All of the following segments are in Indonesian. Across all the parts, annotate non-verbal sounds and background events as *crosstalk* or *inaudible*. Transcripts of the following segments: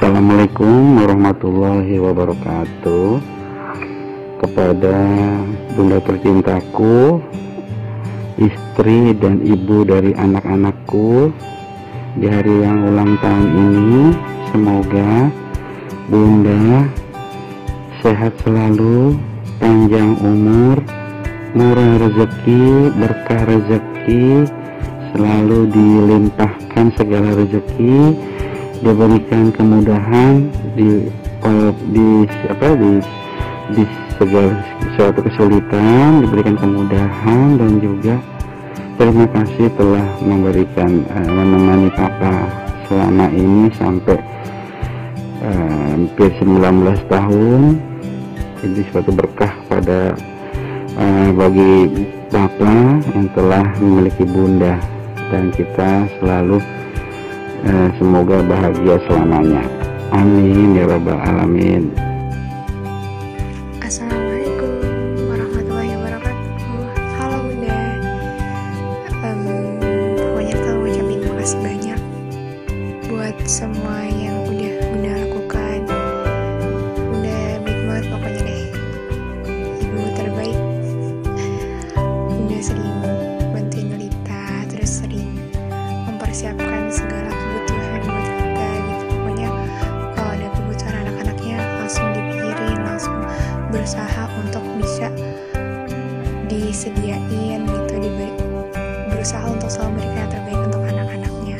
Assalamualaikum warahmatullahi wabarakatuh. Kepada bunda tercintaku Istri dan ibu dari anak-anakku Di hari yang ulang tahun ini Semoga bunda sehat selalu Panjang umur Murah rezeki Berkah rezeki Selalu dilimpahkan segala rezeki diberikan kemudahan di di apa di di segala suatu kesulitan diberikan kemudahan dan juga terima kasih telah memberikan uh, menemani papa selama ini sampai uh, hampir 19 tahun. Jadi suatu berkah pada uh, bagi papa yang telah memiliki bunda dan kita selalu eh, semoga bahagia selamanya. Amin ya rabbal alamin. Assalamualaikum warahmatullahi wabarakatuh. Halo bunda. Um, Pokoknya kita ucapin makasih banyak Buat semua yang udah berusaha untuk bisa disediain gitu diberi berusaha untuk selalu memberikan yang terbaik untuk anak-anaknya.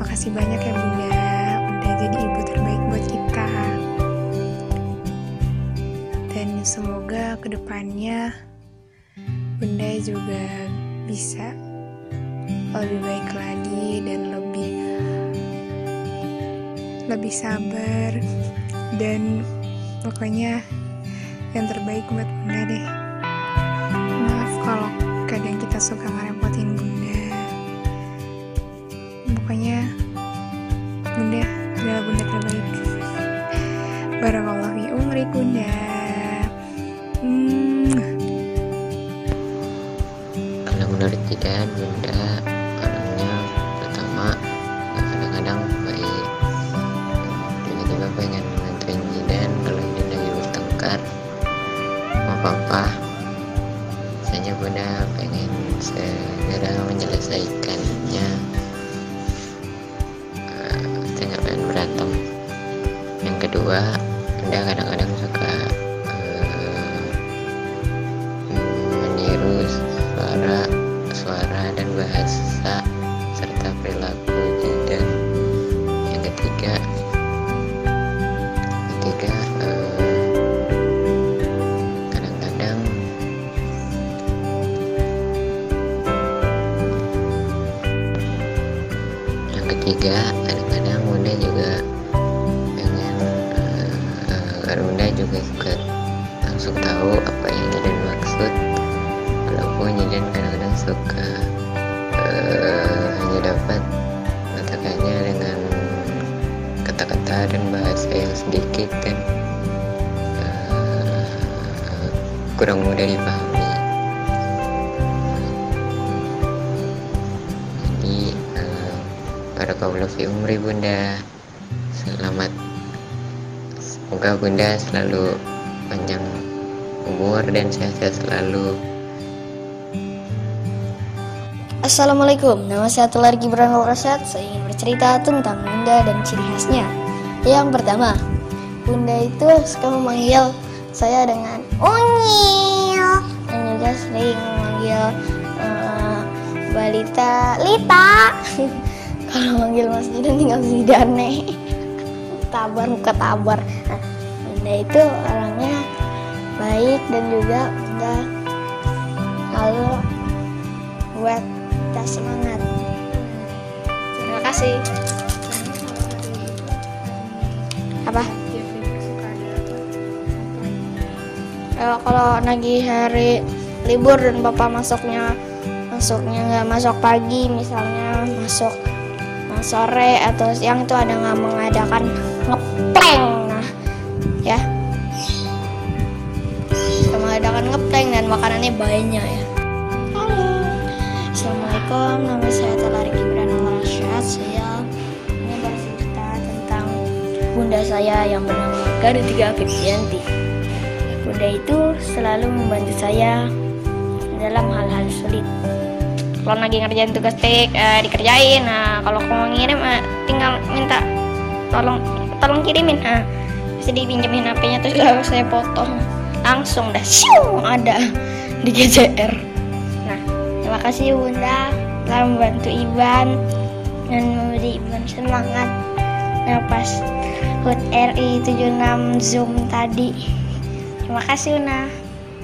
Makasih banyak ya bunda. Udah jadi ibu terbaik buat kita. Dan semoga ke depannya bunda juga bisa lebih baik lagi dan lebih lebih sabar. Dan pokoknya yang terbaik buat bunda deh. Maaf kalau kadang kita suka ngerepotin bunda. Pokoknya bunda adalah bunda terbaik. Barakallahu umri bunda. Hmm. kalau menurut Jidan bunda misalnya bunda pengen segera menyelesaikannya. Eh, saya nggak pengen berantem. Yang kedua bunda kadang-kadang ketiga kadang-kadang bunda juga pengen eh, eh, bunda juga suka langsung tahu apa yang Jidan maksud. Walaupun Jidan kadang-kadang suka eh, hanya dapat katakannya dengan kata-kata dan bahasa yang sedikit dan eh, kurang mudah dipahami kaum fi umri bunda selamat semoga bunda selalu panjang umur dan sehat-sehat selalu Assalamualaikum, nama saya Tular Gibran Rasyad. Saya ingin bercerita tentang Bunda dan ciri khasnya. Yang pertama, Bunda itu suka memanggil saya dengan Unyil dan juga sering memanggil eh, balita Lita. *laughs* Kalau manggil Mas Jidan tinggal Zidane. tabar muka tabar. Nah, Bunda itu orangnya baik dan juga Bunda lalu buat kita semangat. Terima kasih. Apa? Eh, kalau lagi hari libur dan bapak masuknya masuknya nggak masuk pagi misalnya masuk sore atau siang itu ada nggak mengadakan ngepleng nah ya. Kita mengadakan ngepleng dan makanannya banyak ya. Assalamualaikum nama saya Telar Gibran Rasyad saya ini bercerita tentang bunda saya yang bernama Garutiga Febrianti. Bunda itu selalu membantu saya dalam hal-hal sulit. Kalau lagi ngerjain tugas tik eh, dikerjain. Nah, kalau mau ngirim eh, tinggal minta tolong tolong kirimin. Nah, bisa dipinjemin HP-nya terus lalu saya potong langsung dah siung ada di GCR. Nah, terima kasih Bunda telah membantu Iban dan memberi Iban semangat nah pas HUT RI 76 Zoom tadi. Terima kasih Una.